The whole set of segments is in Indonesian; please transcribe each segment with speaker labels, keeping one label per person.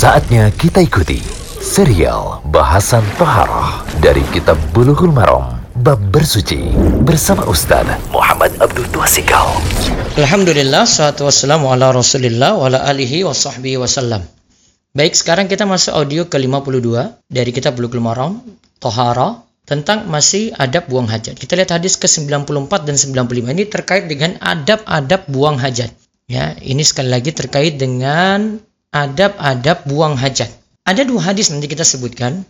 Speaker 1: Saatnya kita ikuti serial bahasan Toharoh dari Kitab Bulughul Maram Bab Bersuci bersama Ustaz Muhammad Abdul Tuasikal.
Speaker 2: Alhamdulillah, salatu wassalamu ala rasulillah wa ala alihi wa sahbihi wasallam. Baik, sekarang kita masuk audio ke-52 dari kitab Bulughul Maram, Tohara, tentang masih adab buang hajat. Kita lihat hadis ke-94 dan 95 ini terkait dengan adab-adab buang hajat. Ya, ini sekali lagi terkait dengan adab-adab buang hajat. Ada dua hadis nanti kita sebutkan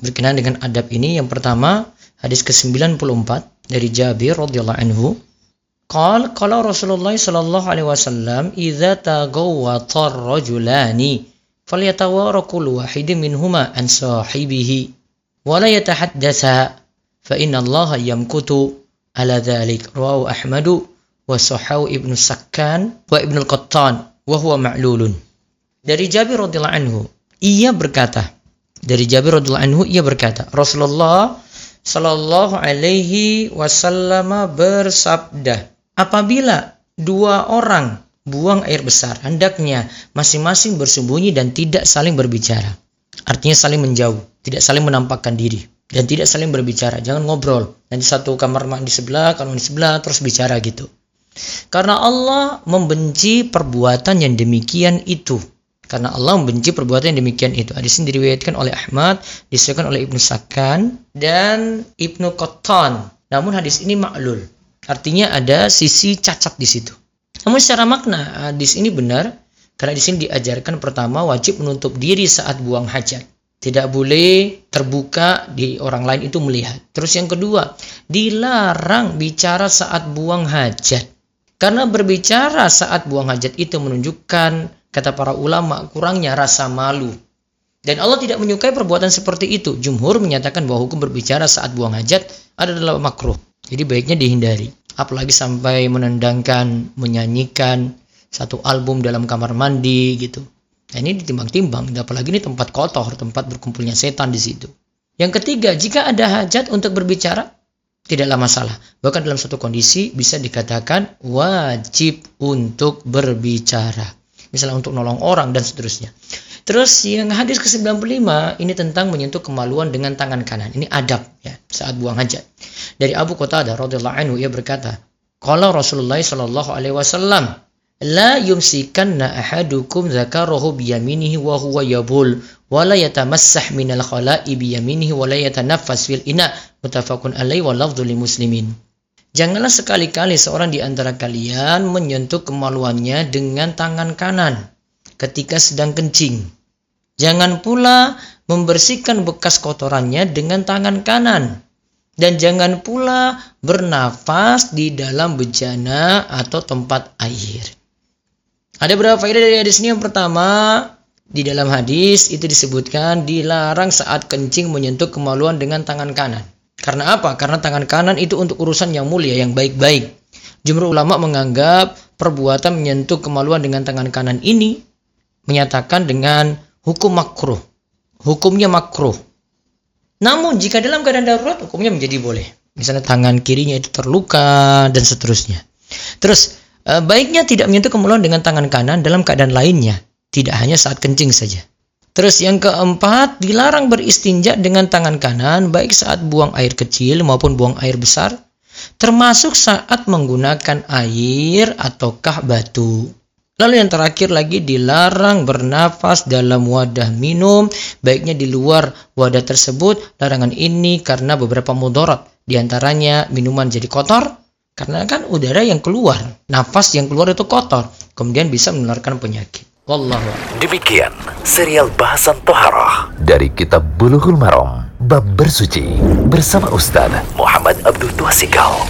Speaker 2: berkenaan dengan adab ini. Yang pertama, hadis ke-94 dari Jabir radhiyallahu anhu. Qal qala Rasulullah sallallahu alaihi wasallam idza tagawwata ar-rajulani falyatawara kullu wahidin minhuma an sahibihi wa la yatahaddatha fa inna Allah yamkutu ala dhalik rawahu Ahmadu wa sahahu Ibnu Sakkan wa Ibnu Al-Qattan wa huwa ma'lulun dari Jabir radhiyallahu anhu ia berkata dari Jabir radhiyallahu anhu ia berkata Rasulullah sallallahu alaihi wasallam bersabda apabila dua orang buang air besar hendaknya masing-masing bersembunyi dan tidak saling berbicara. Artinya saling menjauh tidak saling menampakkan diri dan tidak saling berbicara. Jangan ngobrol nanti satu kamar mandi sebelah kamar mandi sebelah terus bicara gitu. Karena Allah membenci perbuatan yang demikian itu karena Allah membenci perbuatan yang demikian itu. Hadis ini diriwayatkan oleh Ahmad, disebutkan oleh Ibnu Sakan dan Ibnu Qattan. Namun hadis ini maklul. Artinya ada sisi cacat di situ. Namun secara makna hadis ini benar karena di sini diajarkan pertama wajib menutup diri saat buang hajat. Tidak boleh terbuka di orang lain itu melihat. Terus yang kedua, dilarang bicara saat buang hajat. Karena berbicara saat buang hajat itu menunjukkan Kata para ulama, kurangnya rasa malu. Dan Allah tidak menyukai perbuatan seperti itu. Jumhur menyatakan bahwa hukum berbicara saat buang hajat adalah makruh. Jadi baiknya dihindari. Apalagi sampai menendangkan, menyanyikan satu album dalam kamar mandi gitu. Nah, ini ditimbang-timbang. Apalagi ini tempat kotor, tempat berkumpulnya setan di situ. Yang ketiga, jika ada hajat untuk berbicara, tidaklah masalah. Bahkan dalam satu kondisi bisa dikatakan wajib untuk berbicara misalnya untuk nolong orang dan seterusnya. Terus yang hadis ke-95 ini tentang menyentuh kemaluan dengan tangan kanan. Ini adab ya saat buang hajat. Dari Abu Qatadah radhiyallahu anhu ia berkata, "Qala Rasulullah sallallahu alaihi wasallam, la yumsikanna ahadukum dzakarahu biyaminihi wa huwa yabul wa la yatamassah minal khala'i biyaminihi wa la yatanaffas fil ina." Muttafaqun alaihi wa lafdhu muslimin. Janganlah sekali-kali seorang di antara kalian menyentuh kemaluannya dengan tangan kanan ketika sedang kencing. Jangan pula membersihkan bekas kotorannya dengan tangan kanan. Dan jangan pula bernafas di dalam bejana atau tempat air. Ada berapa faedah dari hadis ini? Yang pertama, di dalam hadis itu disebutkan dilarang saat kencing menyentuh kemaluan dengan tangan kanan. Karena apa? Karena tangan kanan itu untuk urusan yang mulia, yang baik-baik. Jumhur ulama menganggap perbuatan menyentuh kemaluan dengan tangan kanan ini menyatakan dengan hukum makruh. Hukumnya makruh. Namun jika dalam keadaan darurat hukumnya menjadi boleh. Misalnya tangan kirinya itu terluka dan seterusnya. Terus eh, baiknya tidak menyentuh kemaluan dengan tangan kanan dalam keadaan lainnya, tidak hanya saat kencing saja. Terus yang keempat, dilarang beristinja dengan tangan kanan baik saat buang air kecil maupun buang air besar, termasuk saat menggunakan air ataukah batu. Lalu yang terakhir lagi dilarang bernafas dalam wadah minum, baiknya di luar wadah tersebut. Larangan ini karena beberapa mudarat, di antaranya minuman jadi kotor, karena kan udara yang keluar, nafas yang keluar itu kotor, kemudian bisa menularkan penyakit. Wallahu
Speaker 1: Demikian serial bahasan Toharah dari Kitab Bulughul Maram Bab Bersuci bersama Ustaz Muhammad Abdul Tuasikal.